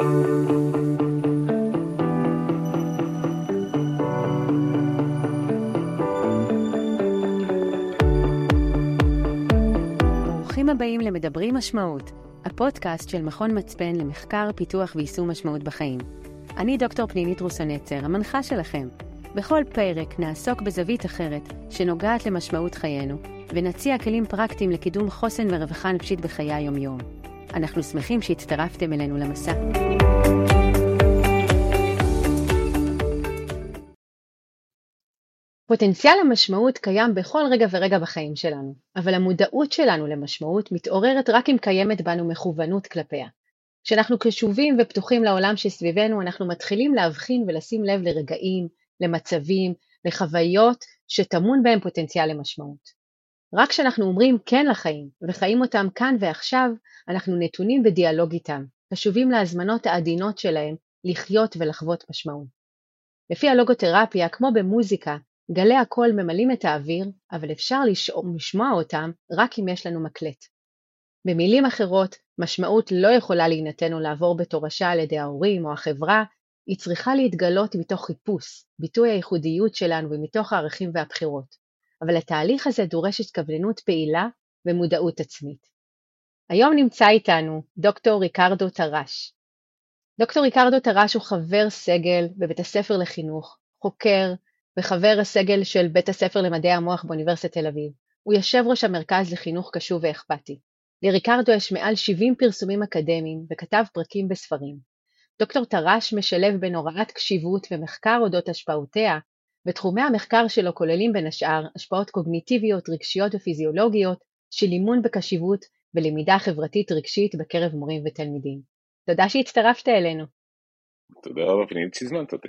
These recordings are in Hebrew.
ברוכים הבאים למדברים משמעות, הפודקאסט של מכון מצפן למחקר, פיתוח ויישום משמעות בחיים. אני דוקטור פנימית רוסנצר, המנחה שלכם. בכל פרק נעסוק בזווית אחרת שנוגעת למשמעות חיינו, ונציע כלים פרקטיים לקידום חוסן ורווחה נפשית בחיי היום-יום. אנחנו שמחים שהצטרפתם אלינו למסע. פוטנציאל המשמעות קיים בכל רגע ורגע בחיים שלנו, אבל המודעות שלנו למשמעות מתעוררת רק אם קיימת בנו מכוונות כלפיה. כשאנחנו קשובים ופתוחים לעולם שסביבנו, אנחנו מתחילים להבחין ולשים לב לרגעים, למצבים, לחוויות שטמון בהם פוטנציאל למשמעות. רק כשאנחנו אומרים כן לחיים וחיים אותם כאן ועכשיו, אנחנו נתונים בדיאלוג איתם, קשובים להזמנות העדינות שלהם לחיות ולחוות משמעות. לפי הלוגותרפיה, כמו במוזיקה, גלי הקול ממלאים את האוויר, אבל אפשר לשמוע אותם רק אם יש לנו מקלט. במילים אחרות, משמעות לא יכולה להינתן או לעבור בתורשה על ידי ההורים או החברה, היא צריכה להתגלות מתוך חיפוש, ביטוי הייחודיות שלנו ומתוך הערכים והבחירות. אבל התהליך הזה דורש התכווננות פעילה ומודעות עצמית. היום נמצא איתנו דוקטור ריקרדו טרש. דוקטור ריקרדו טרש הוא חבר סגל בבית הספר לחינוך, חוקר וחבר הסגל של בית הספר למדעי המוח באוניברסיטת תל אביב. הוא יושב ראש המרכז לחינוך קשוב ואכפתי. לריקרדו יש מעל 70 פרסומים אקדמיים וכתב פרקים בספרים. דוקטור טרש משלב בין הוראת קשיבות ומחקר אודות השפעותיה, ותחומי המחקר שלו כוללים בין השאר השפעות קוגניטיביות, רגשיות ופיזיולוגיות של אימון בקשיבות ולמידה חברתית רגשית בקרב מורים ותלמידים. תודה שהצטרפת אלינו. תודה רבה פנימית שהזמנת אותי.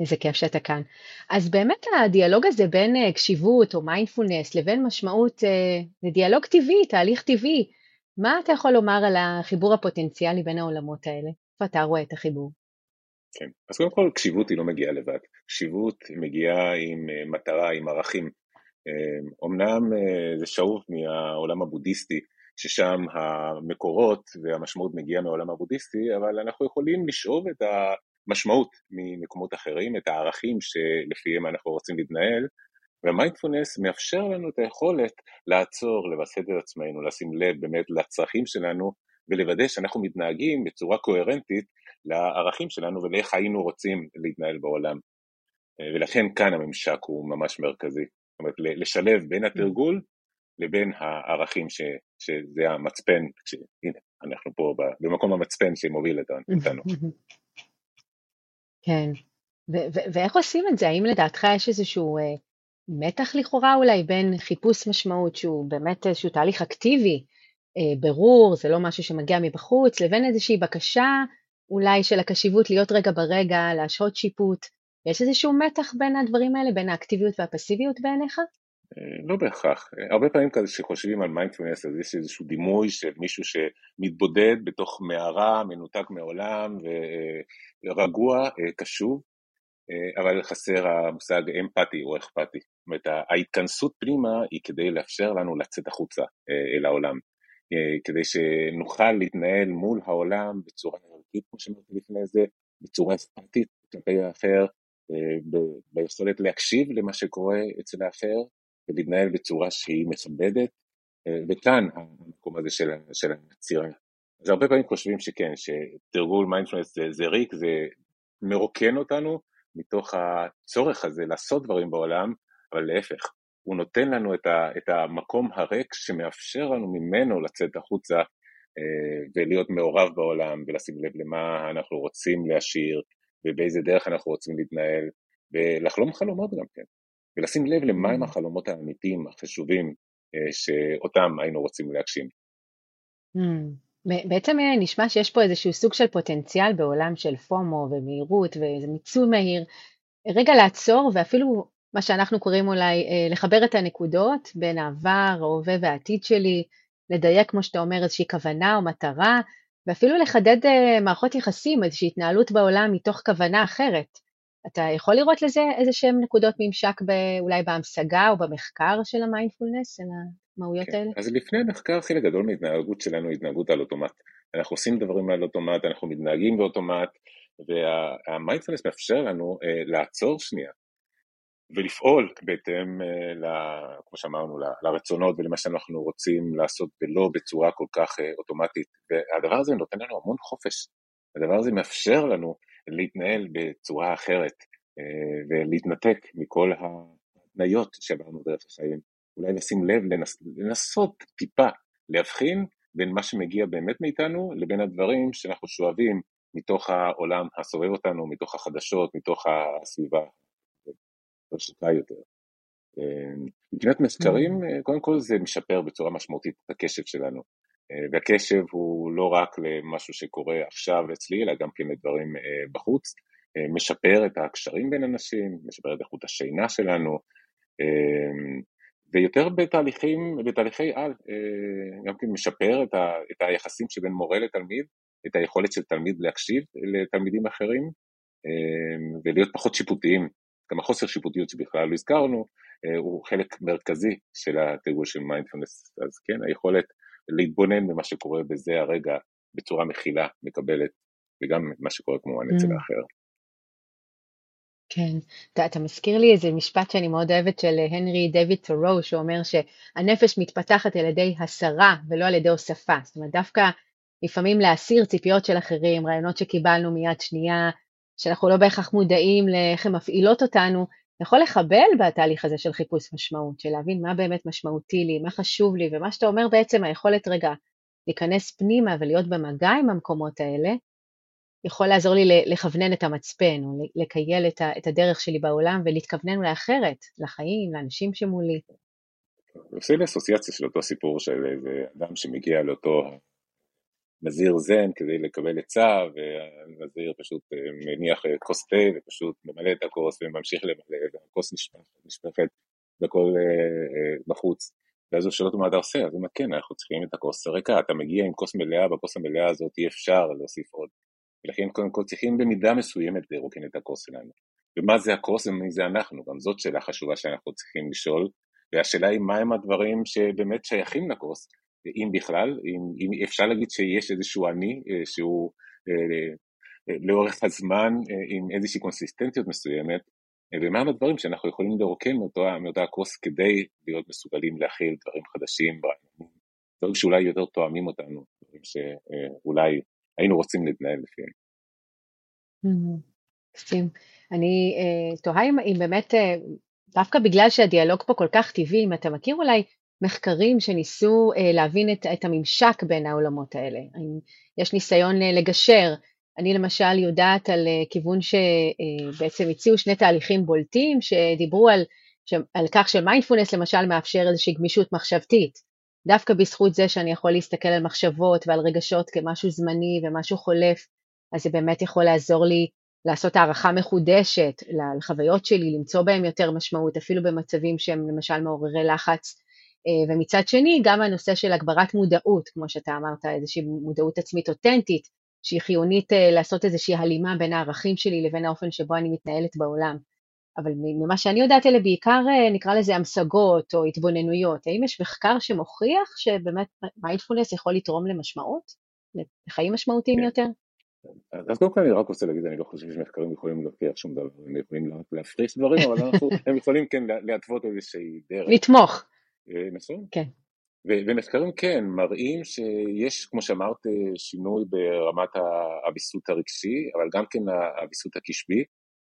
איזה כיף שאתה כאן. אז באמת הדיאלוג הזה בין אה, קשיבות או מיינדפולנס לבין משמעות אה, זה דיאלוג טבעי, תהליך טבעי. מה אתה יכול לומר על החיבור הפוטנציאלי בין העולמות האלה? איפה אתה רואה את החיבור? כן, אז קודם כל קשיבות היא לא מגיעה לבד, קשיבות מגיעה עם אה, מטרה, עם ערכים. אמנם זה שאוב מהעולם הבודהיסטי, ששם המקורות והמשמעות מגיעה מהעולם הבודהיסטי, אבל אנחנו יכולים לשאוב את ה... משמעות ממקומות אחרים, את הערכים שלפיהם אנחנו רוצים להתנהל, והמיינדפולנס מאפשר לנו את היכולת לעצור, לווסת את עצמנו, לשים לב באמת לצרכים שלנו ולוודא שאנחנו מתנהגים בצורה קוהרנטית לערכים שלנו ולאיך היינו רוצים להתנהל בעולם. ולכן כאן הממשק הוא ממש מרכזי. זאת אומרת, לשלב בין התרגול לבין הערכים ש, שזה המצפן, הנה, אנחנו פה במקום המצפן שמוביל אותנו. כן. ואיך עושים את זה? האם לדעתך יש איזשהו אה, מתח לכאורה אולי בין חיפוש משמעות שהוא באמת איזשהו תהליך אקטיבי, אה, ברור, זה לא משהו שמגיע מבחוץ, לבין איזושהי בקשה אולי של הקשיבות להיות רגע ברגע, להשהות שיפוט. יש איזשהו מתח בין הדברים האלה, בין האקטיביות והפסיביות בעיניך? אה, לא בהכרח. הרבה פעמים כזה שחושבים על מיינדפלנס, אז יש איזשהו דימוי של מישהו שמתבודד בתוך מערה, מנותק מעולם ורגוע, אה, קשוב, אה, אבל חסר המושג אמפתי או אכפתי. זאת אומרת, ההתכנסות פנימה היא כדי לאפשר לנו לצאת החוצה אל העולם, כדי שנוכל להתנהל מול העולם בצורה ערכית, כמו שאמרתי לפני זה, בצורה אכפתית כלפי האחר, ביכולת להקשיב למה שקורה אצל האחר, ולהתנהל בצורה שהיא מכבדת, אה, וכאן המקום הזה של, של הצירה. אז הרבה פעמים חושבים שכן, שתרגול מיינדפלנס זה, זה ריק, זה מרוקן אותנו מתוך הצורך הזה לעשות דברים בעולם, אבל להפך, הוא נותן לנו את, ה, את המקום הריק שמאפשר לנו ממנו לצאת החוצה אה, ולהיות מעורב בעולם ולשים לב למה אנחנו רוצים להשאיר ובאיזה דרך אנחנו רוצים להתנהל ולחלום חלומות גם כן. ולשים לב למהם mm. החלומות האמיתיים, החשובים, אה, שאותם היינו רוצים להגשים. Mm. בעצם אה, נשמע שיש פה איזשהו סוג של פוטנציאל בעולם של פומו ומהירות ואיזה מיצוי מהיר. רגע לעצור ואפילו מה שאנחנו קוראים אולי אה, לחבר את הנקודות בין העבר, ההווה והעתיד שלי, לדייק כמו שאתה אומר איזושהי כוונה או מטרה, ואפילו לחדד מערכות יחסים, איזושהי התנהלות בעולם מתוך כוונה אחרת. אתה יכול לראות לזה איזה שהן נקודות ממשק אולי בהמשגה או במחקר של המיינדפולנס, של המהויות כן. האלה? אז לפני המחקר, חלק גדול מההתנהגות שלנו היא התנהגות על אוטומט. אנחנו עושים דברים על אוטומט, אנחנו מתנהגים באוטומט, והמיינדפלנס מאפשר לנו uh, לעצור שנייה ולפעול בהתאם, uh, כמו שאמרנו, לרצונות ולמה שאנחנו רוצים לעשות ולא בצורה כל כך uh, אוטומטית. והדבר הזה נותן לנו המון חופש. הדבר הזה מאפשר לנו להתנהל בצורה אחרת uh, ולהתנתק מכל ההתניות שעברנו דרך החיים. אולי לשים לב, לנס, לנסות טיפה להבחין בין מה שמגיע באמת מאיתנו לבין הדברים שאנחנו שואבים מתוך העולם הסובב אותנו, מתוך החדשות, מתוך הסביבה רשתה יותר. מבחינת מחקרים, mm. קודם כל זה משפר בצורה משמעותית את הקשב שלנו. והקשב הוא לא רק למשהו שקורה עכשיו אצלי, אלא גם כן לדברים בחוץ. משפר את הקשרים בין אנשים, משפר את איכות השינה שלנו, ויותר בתהליכים, בתהליכי על, גם כן משפר את, ה, את היחסים שבין מורה לתלמיד, את היכולת של תלמיד להקשיב לתלמידים אחרים ולהיות פחות שיפוטיים. גם החוסר שיפוטיות שבכלל לא הזכרנו הוא חלק מרכזי של התרגול של מיינדפלנס, אז כן, היכולת להתבונן במה שקורה בזה הרגע בצורה מכילה, מקבלת, וגם מה שקורה כמובן אצל mm. האחר. כן, אתה, אתה מזכיר לי איזה משפט שאני מאוד אוהבת של הנרי דויד תורו, שאומר שהנפש מתפתחת על ידי הסרה ולא על ידי הוספה. זאת אומרת, דווקא לפעמים להסיר ציפיות של אחרים, רעיונות שקיבלנו מיד שנייה, שאנחנו לא בהכרח מודעים לאיך הן מפעילות אותנו, יכול לחבל בתהליך הזה של חיפוש משמעות, של להבין מה באמת משמעותי לי, מה חשוב לי, ומה שאתה אומר בעצם, היכולת רגע להיכנס פנימה ולהיות במגע עם המקומות האלה, יכול לעזור לי לכוונן את המצפן, או לקייל את הדרך שלי בעולם ולהתכוונן אולי אחרת, לחיים, לאנשים שמולי. עושה לי אסוציאציה של אותו סיפור של איזה אדם שמגיע לאותו נזיר זן כדי לקבל עצה, והנזיר פשוט אה, מניח כוס תה ופשוט ממלא את הכוס וממשיך למלא, והכוס נשפכת בכל אה, אה, בחוץ. ואז הוא שואל אותו מה אתה עושה, אז הוא אומר כן, אנחנו צריכים את הכוס הריקה, אתה מגיע עם כוס מלאה, בכוס המלאה הזאת אי אפשר להוסיף עוד. ולכן קודם כל צריכים במידה מסוימת לרוקן את הכוס שלנו. ומה זה הכוס ומי זה אנחנו, גם זאת שאלה חשובה שאנחנו צריכים לשאול, והשאלה היא מהם הדברים שבאמת שייכים לכוס, אם בכלל, אם, אם אפשר להגיד שיש איזשהו אני אה, שהוא אה, אה, לאורך הזמן עם איזושהי קונסיסטנטיות מסוימת, ומהם הדברים שאנחנו יכולים לרוקן מאותה, מאותה הכוס כדי להיות מסוגלים להכיל דברים חדשים, דברים שאולי יותר תואמים אותנו, דברים שאולי היינו רוצים להתנהל לפיהם. מקסים. אני תוהה אם, באמת, דווקא בגלל שהדיאלוג פה כל כך טבעי, אם אתה מכיר אולי מחקרים שניסו uh, להבין את, את הממשק בין העולמות האלה, יש ניסיון uh, לגשר, אני למשל יודעת על uh, כיוון שבעצם הציעו שני תהליכים בולטים שדיברו על, על כך שמיינדפולנס למשל מאפשר איזושהי גמישות מחשבתית, דווקא בזכות זה שאני יכול להסתכל על מחשבות ועל רגשות כמשהו זמני ומשהו חולף, אז זה באמת יכול לעזור לי לעשות הערכה מחודשת לחוויות שלי, למצוא בהם יותר משמעות, אפילו במצבים שהם למשל מעוררי לחץ. אה, ומצד שני, גם הנושא של הגברת מודעות, כמו שאתה אמרת, איזושהי מודעות עצמית אותנטית, שהיא חיונית אה, לעשות איזושהי הלימה בין הערכים שלי לבין האופן שבו אני מתנהלת בעולם. אבל ממה שאני יודעת אלה בעיקר אה, נקרא לזה המשגות או התבוננויות. האם יש מחקר שמוכיח שבאמת מיינדפולנס יכול לתרום למשמעות? לחיים משמעותיים כן. יותר? אז קודם כל אני רק רוצה להגיד, אני לא חושב שמחקרים יכולים להוכיח שום דבר, הם יכולים רק להפריך דברים, אבל אנחנו, הם יכולים כן להתוות איזושהי דרך. לתמוך. אה, נכון. כן. ומחקרים כן מראים שיש, כמו שאמרת, שינוי ברמת הוויסות הרגשי, אבל גם כן הוויסות הקשבי,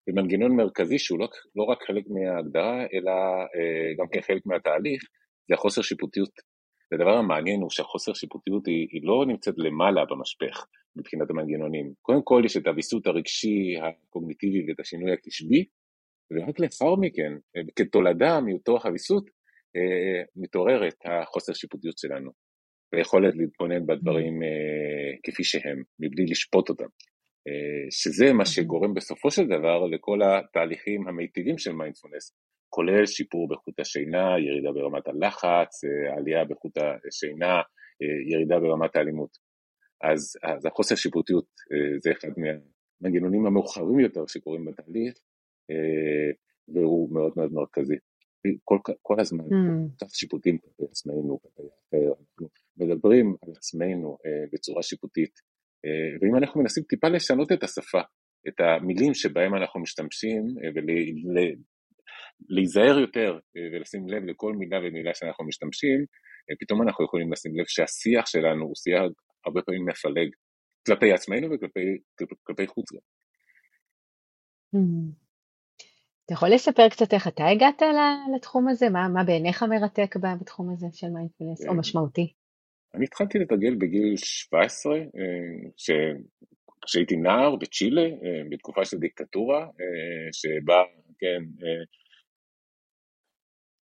ומנגנון מרכזי שהוא לא, לא רק חלק מההגדרה, אלא אה, גם כן חלק מהתהליך, זה החוסר שיפוטיות. והדבר המעניין הוא שהחוסר שיפוטיות היא, היא לא נמצאת למעלה במשפך מבחינת המנגנונים. קודם כל יש את הוויסות הרגשי, הקוגניטיבי ואת השינוי הקשבי, ורק לאחר מכן, אה, כתולדה מאותו הוויסות, אה, מתעוררת החוסר שיפוטיות שלנו, ויכולת להתבונן בדברים כפי שהם, מבלי לשפוט אותם. אה, שזה מה שגורם בסופו של דבר לכל התהליכים המיטיבים של מיינדפולנס, כולל שיפור באיכות השינה, ירידה ברמת הלחץ, אה, עלייה באיכות השינה, אה, ירידה ברמת האלימות. אז, אז החוסר שיפוטיות זה אחד מהמנגנונים המאוחרים יותר שקורים בתהליך, והוא מאוד מאוד מרכזי. כל, כל הזמן, mm. כך שיפוטים כלפי עצמנו, כלפי אחר, אנחנו מדברים על עצמנו בצורה שיפוטית, ואם אנחנו מנסים טיפה לשנות את השפה, את המילים שבהם אנחנו משתמשים ולהיזהר יותר ולשים לב לכל מילה ומילה שאנחנו משתמשים, פתאום אנחנו יכולים לשים לב שהשיח שלנו הוא שיח הרבה פעמים מפלג כלפי עצמנו וכלפי חוץ גם. Mm-hmm. אתה יכול לספר קצת איך אתה הגעת לתחום הזה? מה, מה בעיניך מרתק בתחום הזה של מיינדפלנס, או אה, משמעותי? אני התחלתי לתרגל בגיל 17, אה, ש... כשהייתי נער בצ'ילה, אה, בתקופה של דיקטטורה, שבה, כן,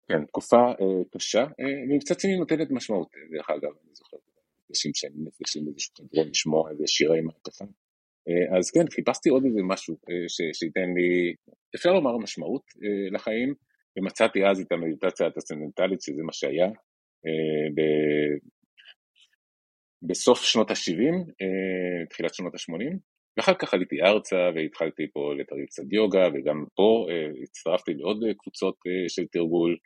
כן, תקופה קשה, ומצד שני נותנת משמעות, דרך אגב, אני זוכר, מפגשים שהם נפגשים באיזשהו חדרון לשמוע איזה שירי מהפכה. אז כן, חיפשתי עוד איזה משהו ש, שייתן לי, אפשר לומר משמעות לחיים, ומצאתי אז את המדיטציה הטרסצנדנטלית, שזה מה שהיה ב, בסוף שנות ה-70, תחילת שנות ה-80, ואחר כך עליתי ארצה והתחלתי פה לתרגיל קצת יוגה, וגם פה הצטרפתי לעוד קבוצות של תרגול,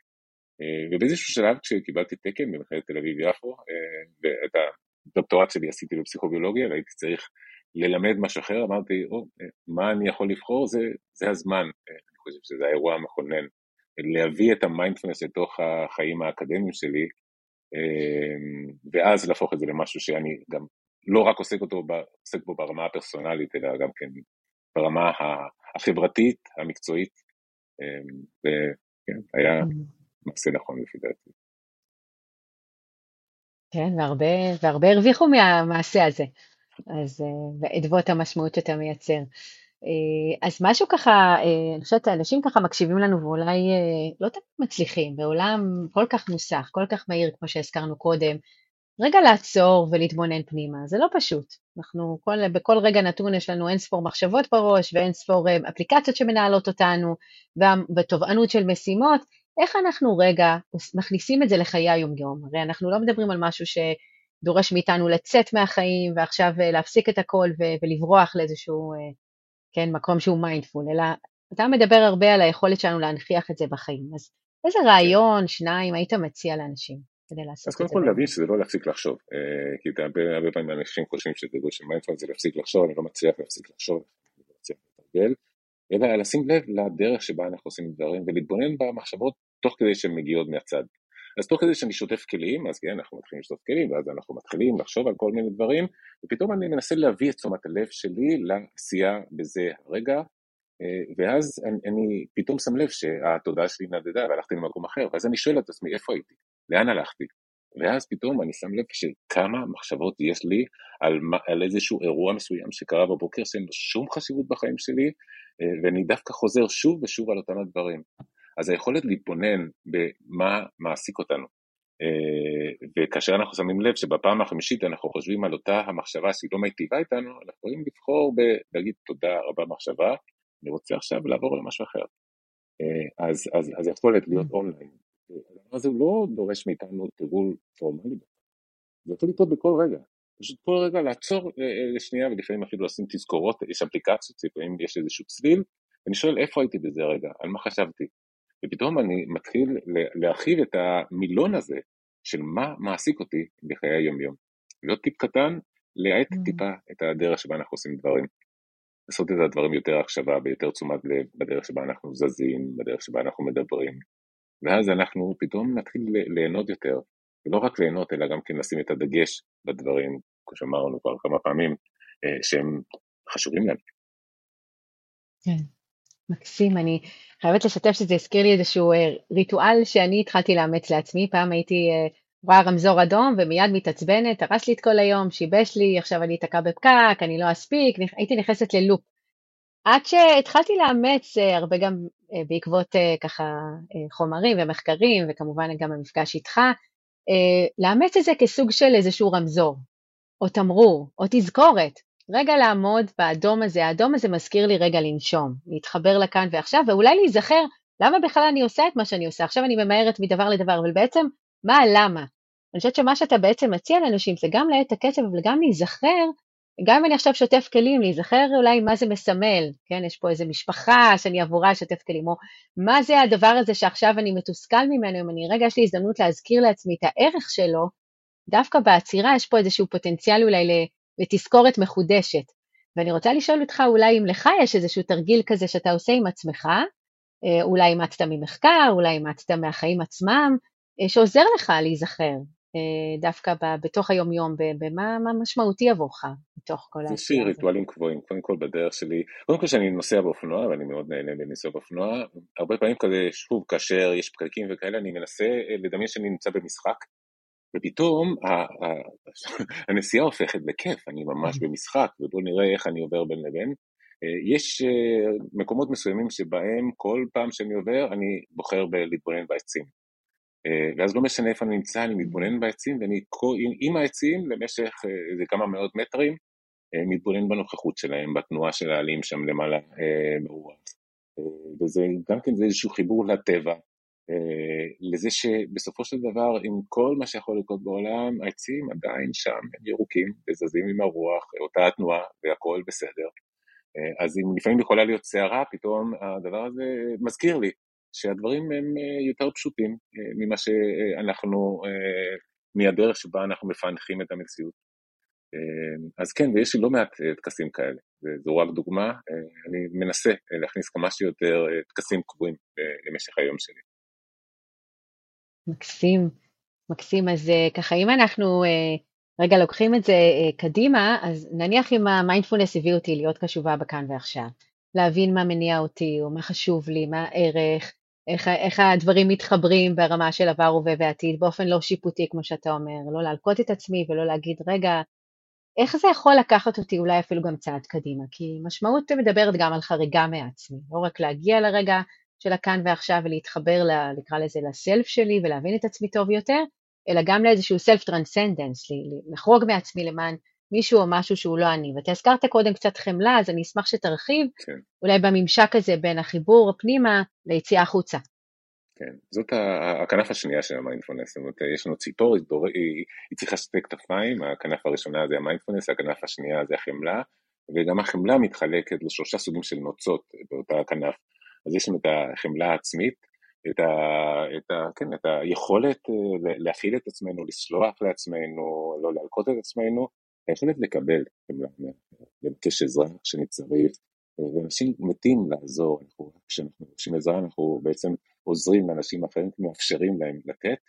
ובאיזשהו שלב כשקיבלתי תקן במכללת תל אביב-יפו, ואת הדוקטורט שלי עשיתי בפסיכוביולוגיה, והייתי צריך ללמד משהו אחר, אמרתי, או, מה אני יכול לבחור? זה, זה הזמן, אני חושב שזה האירוע המכונן, להביא את המיינדפלנס לתוך החיים האקדמיים שלי, אמ, ואז להפוך את זה למשהו שאני גם לא רק עוסק, אותו, עוסק בו ברמה הפרסונלית, אלא גם כן ברמה החברתית, המקצועית, וכן, היה מעשה נכון לפי דעתי. כן, והרבה, והרבה הרוויחו מהמעשה הזה. אז ואדוות המשמעות שאתה מייצר. אה, אז משהו ככה, אה, אני חושבת, אנשים ככה מקשיבים לנו ואולי אה, לא תמיד מצליחים, בעולם כל כך נוסח, כל כך מהיר, כמו שהזכרנו קודם, רגע לעצור ולהתבונן פנימה, זה לא פשוט. אנחנו, כל, בכל רגע נתון יש לנו אין ספור מחשבות בראש ואין ספור אפליקציות שמנהלות אותנו ותובענות של משימות, איך אנחנו רגע מכניסים את זה לחיי היום-יום? הרי אנחנו לא מדברים על משהו ש... דורש מאיתנו לצאת מהחיים ועכשיו אה, להפסיק את הכל ולברוח לאיזשהו, אה, כן, מקום שהוא mindful, אלא אתה מדבר הרבה על היכולת שלנו להנכיח את זה בחיים. אז איזה רעיון, שניים, היית מציע לאנשים כדי לעשות את זה? אז קודם כל להבין שזה לא להפסיק לחשוב, אה, כי הרבה פעמים אנשים חושבים גול של mindful זה להפסיק לחשוב, אני לא מצליח להפסיק לחשוב, אני לא מצליח לתרגל, אלא לשים לב לדרך שבה אנחנו עושים דברים ולהתבונן במחשבות תוך כדי שהן מגיעות מהצד. אז תוך כדי שאני שוטף כלים, אז כן, אנחנו מתחילים לשטוף כלים, ואז אנחנו מתחילים לחשוב על כל מיני דברים, ופתאום אני מנסה להביא את תשומת הלב שלי לעשייה בזה הרגע, אה, ואז אני, אני פתאום שם לב שהתודעה שלי נדדה והלכתי למקום אחר, ואז אני שואל את עצמי איפה הייתי, לאן הלכתי, ואז פתאום אני שם לב שכמה מחשבות יש לי על, על איזשהו אירוע מסוים שקרה בבוקר שאין לו שום חשיבות בחיים שלי, אה, ואני דווקא חוזר שוב ושוב על אותם הדברים. אז היכולת להתבונן במה מעסיק אותנו, אה, וכאשר אנחנו שמים לב שבפעם החמישית אנחנו חושבים על אותה המחשבה שהיא לא מיטיבה איתנו, אנחנו יכולים לבחור בלהגיד תודה רבה מחשבה, אני רוצה עכשיו לעבור למשהו אחר. אה, אז, אז, אז יכולת להיות mm. אונליין. הדבר הזה הוא לא דורש מאיתנו תרגול פורמלי, זה יכול לקרות בכל רגע. פשוט כל רגע לעצור אה, לשנייה ולפעמים אפילו לשים תזכורות, יש אפליקציות, לפעמים יש איזשהו צליל, ואני שואל איפה הייתי בזה רגע, על מה חשבתי, ופתאום אני מתחיל להרחיב את המילון הזה של מה מעסיק אותי בחיי היומיום. להיות טיפ קטן, להאט mm. טיפה את הדרך שבה אנחנו עושים דברים. לעשות את הדברים יותר הקשבה, ביותר תשומת לב, בדרך שבה אנחנו זזים, בדרך שבה אנחנו מדברים. ואז אנחנו פתאום נתחיל ליהנות יותר, ולא רק ליהנות, אלא גם כן לשים את הדגש בדברים, כמו שאמרנו כבר כמה פעמים, אה, שהם חשובים לנו. כן. מקסים, אני חייבת לשתף שזה הזכיר לי איזשהו אה, ריטואל שאני התחלתי לאמץ לעצמי, פעם הייתי אה, רואה רמזור אדום ומיד מתעצבנת, הרס לי את כל היום, שיבש לי, עכשיו אני אתקע בפקק, אני לא אספיק, הייתי נכנסת ללופ. עד שהתחלתי לאמץ אה, הרבה גם בעקבות ככה חומרים ומחקרים, וכמובן גם המפגש איתך, לאמץ את זה כסוג של איזשהו רמזור, או תמרור, או תזכורת, רגע לעמוד באדום הזה, האדום הזה מזכיר לי רגע לנשום, להתחבר לכאן ועכשיו, ואולי להיזכר למה בכלל אני עושה את מה שאני עושה. עכשיו אני ממהרת מדבר לדבר, אבל בעצם, מה הלמה? אני חושבת שמה שאתה בעצם מציע לאנשים זה גם לעת הקצב, אבל גם להיזכר, גם אם אני עכשיו שוטף כלים, להיזכר אולי מה זה מסמל, כן, יש פה איזה משפחה שאני עבורה שוטף כלים, או מה זה הדבר הזה שעכשיו אני מתוסכל ממנו, אם אני רגע יש לי הזדמנות להזכיר לעצמי את הערך שלו, דווקא בעצירה יש פה איזשהו פוטנציאל אולי לתזכורת מחודשת. ואני רוצה לשאול אותך אולי אם לך יש איזשהו תרגיל כזה שאתה עושה עם עצמך, אה, אולי אימצת ממחקר, אולי אימצת מהחיים עצמם, אה, שעוזר לך להיזכר אה, דווקא בתוך היומיום, במה משמעותי עבורך בתוך כל הזאת. יש לי ריטואלים קבועים, קודם כל בדרך שלי, קודם כל שאני נוסע באופנוע, ואני מאוד נהנה לנסוע באופנוע, הרבה פעמים כזה, שוב, כאשר יש פקקים וכאלה, אני מנסה לדמיין שאני נמצא במשחק, ופתאום הנסיעה הופכת לכיף, אני ממש במשחק, ובואו נראה איך אני עובר בין לבין. יש מקומות מסוימים שבהם כל פעם שאני עובר, אני בוחר להתבונן בעצים. ואז לא משנה איפה אני נמצא, אני מתבונן בעצים, ואני עם העצים למשך איזה כמה מאות מטרים, מתבונן בנוכחות שלהם, בתנועה של העלים שם למעלה ברוח. וזה גם כן זה איזשהו חיבור לטבע, לזה שבסופו של דבר, עם כל מה שיכול לקרות בעולם, העצים עדיין שם, הם ירוקים וזזים עם הרוח, אותה התנועה והכל בסדר. אז אם לפעמים יכולה להיות סערה, פתאום הדבר הזה מזכיר לי שהדברים הם יותר פשוטים ממה שאנחנו, מהדרך שבה אנחנו מפענחים את המציאות. אז כן, ויש לי לא מעט טקסים כאלה, זו רק דוגמה, אני מנסה להכניס כמה שיותר טקסים קבועים למשך היום שלי. מקסים, מקסים. אז אה, ככה, אם אנחנו אה, רגע לוקחים את זה אה, קדימה, אז נניח אם המיינדפולנס הביא אותי להיות קשובה בכאן ועכשיו, להבין מה מניע אותי, או מה חשוב לי, מה הערך, איך, איך הדברים מתחברים ברמה של עבר, הווה ועתיד, באופן לא שיפוטי, כמו שאתה אומר, לא להלקות את עצמי ולא להגיד, רגע, איך זה יכול לקחת אותי אולי אפילו גם צעד קדימה? כי משמעות מדברת גם על חריגה מעצמי, לא רק להגיע לרגע של הכאן ועכשיו ולהתחבר, ל, נקרא לזה, לסלף שלי ולהבין את עצמי טוב יותר, אלא גם לאיזשהו self transcendence, לחרוג מעצמי למען מישהו או משהו שהוא לא אני. ואתה הזכרת קודם קצת חמלה, אז אני אשמח שתרחיב, כן. אולי בממשק הזה בין החיבור פנימה ליציאה החוצה. כן, זאת הכנף השנייה של המיינדפולנס, זאת אומרת, יש לנו ציפור, היא, היא, היא צריכה שתי כנפיים, הכנף הראשונה זה המיינדפולנס, הכנף השנייה זה החמלה, וגם החמלה מתחלקת לשלושה סוגים של נוצות באותה כנף. אז יש לנו את החמלה העצמית, את, ה, את, ה, כן, את היכולת אה, להכיל את עצמנו, לסלוח לעצמנו, לא להלקות את עצמנו, היכולת לקבל חמלה, לבקש עזרה כשאני צריך, ואנשים מתים לעזור, אנחנו, כשאנחנו מבקשים עזרה אנחנו בעצם עוזרים לאנשים אחרים, מאפשרים להם לתת,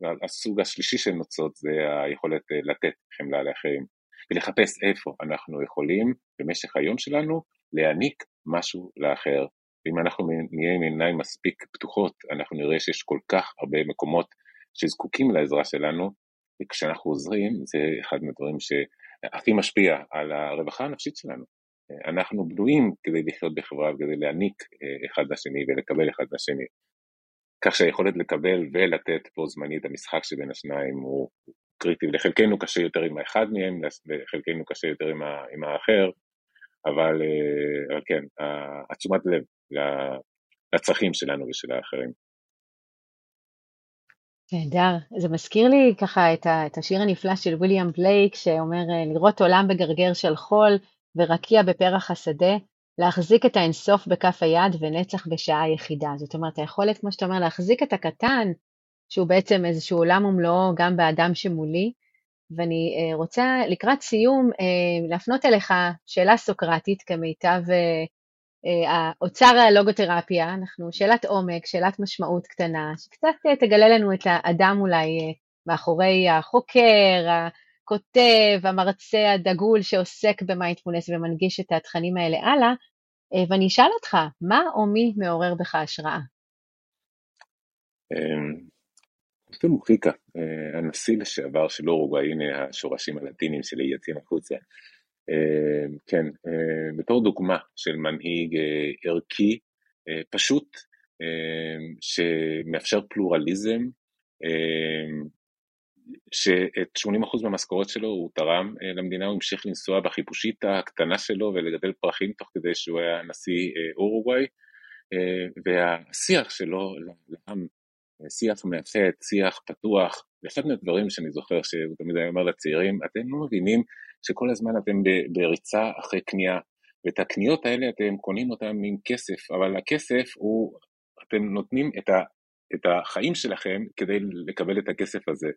והסוג השלישי של נוצות זה היכולת אה, לתת חמלה לאחרים, ולחפש איפה אנחנו יכולים במשך היום שלנו להעניק משהו לאחר. אם אנחנו נהיה עם עיניים מספיק פתוחות, אנחנו נראה שיש כל כך הרבה מקומות שזקוקים לעזרה שלנו, וכשאנחנו עוזרים, זה אחד מהדברים שהכי משפיע על הרווחה הנפשית שלנו. אנחנו בנויים כדי לחיות בחברה וכדי להעניק אה, אחד לשני ולקבל אחד לשני. כך שהיכולת לקבל ולתת בו זמנית, המשחק שבין השניים הוא קריטי. לחלקנו קשה יותר עם האחד מהם, לחלקנו קשה יותר עם האחר, אבל, אה, אבל כן, עצומת לב לצרכים שלנו ושל האחרים. נהדר. זה מזכיר לי ככה את, ה, את השיר הנפלא של ויליאם בלייק, שאומר אה, לראות עולם בגרגר של חול ורקיע בפרח השדה, להחזיק את האינסוף בכף היד ונצח בשעה יחידה. זאת אומרת, היכולת, כמו שאתה אומר, להחזיק את הקטן, שהוא בעצם איזשהו עולם ומלואו גם באדם שמולי, ואני אה, רוצה לקראת סיום אה, להפנות אליך שאלה סוקרטית כמיטב אה, האוצר הלוגותרפיה, אנחנו שאלת עומק, שאלת משמעות קטנה, שקצת תגלה לנו את האדם אולי מאחורי החוקר, הכותב, המרצה הדגול שעוסק במיינדפולנס ומנגיש את התכנים האלה הלאה, ואני אשאל אותך, מה או מי מעורר בך השראה? פתאום מוחיקה, אה, הנשיא לשעבר של אורוגוואי, הנה השורשים הלטינים שלי יוצאים החוצה. אה, כן, אה, בתור דוגמה של מנהיג ערכי, פשוט, שמאפשר פלורליזם, שאת 80% מהמשכורת שלו הוא תרם למדינה, הוא המשיך לנסוע בחיפושית הקטנה שלו ולגדל פרחים תוך כדי שהוא היה נשיא אורוגוואי, והשיח שלו לעם שיח מאחד, שיח פתוח, ואחד מהדברים שאני זוכר שהוא תמיד היה אומר לצעירים, אתם לא מבינים שכל הזמן אתם בריצה אחרי קנייה, ואת הקניות האלה אתם קונים אותן עם כסף, אבל הכסף הוא, אתם נותנים את את החיים שלכם כדי לקבל את הכסף הזה.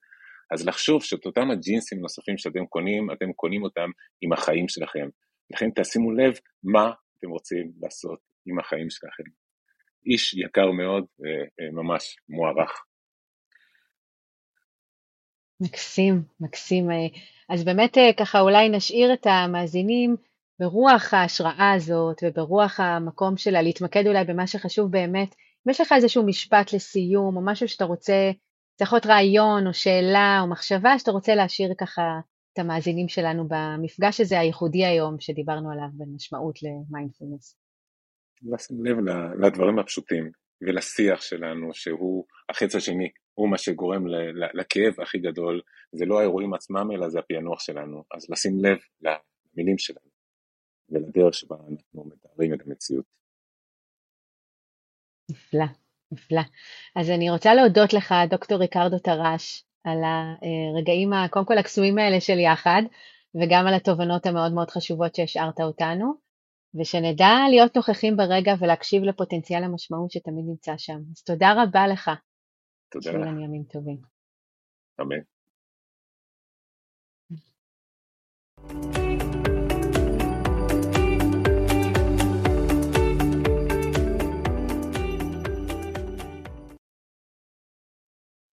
אז לחשוב שאת אותם הג'ינסים נוספים שאתם קונים, אתם קונים אותם עם החיים שלכם. לכן תשימו לב מה אתם רוצים לעשות עם החיים שלכם. איש יקר מאוד וממש מוערך. מקסים, מקסים. אז באמת ככה אולי נשאיר את המאזינים ברוח ההשראה הזאת וברוח המקום שלה, להתמקד אולי במה שחשוב באמת. אם יש לך איזשהו משפט לסיום או משהו שאתה רוצה, זה יכול להיות רעיון או שאלה או מחשבה שאתה רוצה להשאיר ככה את המאזינים שלנו במפגש הזה הייחודי היום שדיברנו עליו בין משמעות למיינדפולנס. לשים לב לדברים הפשוטים ולשיח שלנו שהוא החץ השני, הוא מה שגורם לכאב הכי גדול, זה לא האירועים עצמם אלא זה הפענוח שלנו, אז לשים לב למילים שלנו ולדרך שבה אנחנו מתארים את המציאות. נפלא, נפלא. אז אני רוצה להודות לך, דוקטור ריקרדו טרש, על הרגעים, קודם כל הקסומים האלה של יחד, וגם על התובנות המאוד מאוד חשובות שהשארת אותנו, ושנדע להיות נוכחים ברגע ולהקשיב לפוטנציאל המשמעות שתמיד נמצא שם. אז תודה רבה לך. תודה לך. שיהיו ימים טובים. אמן.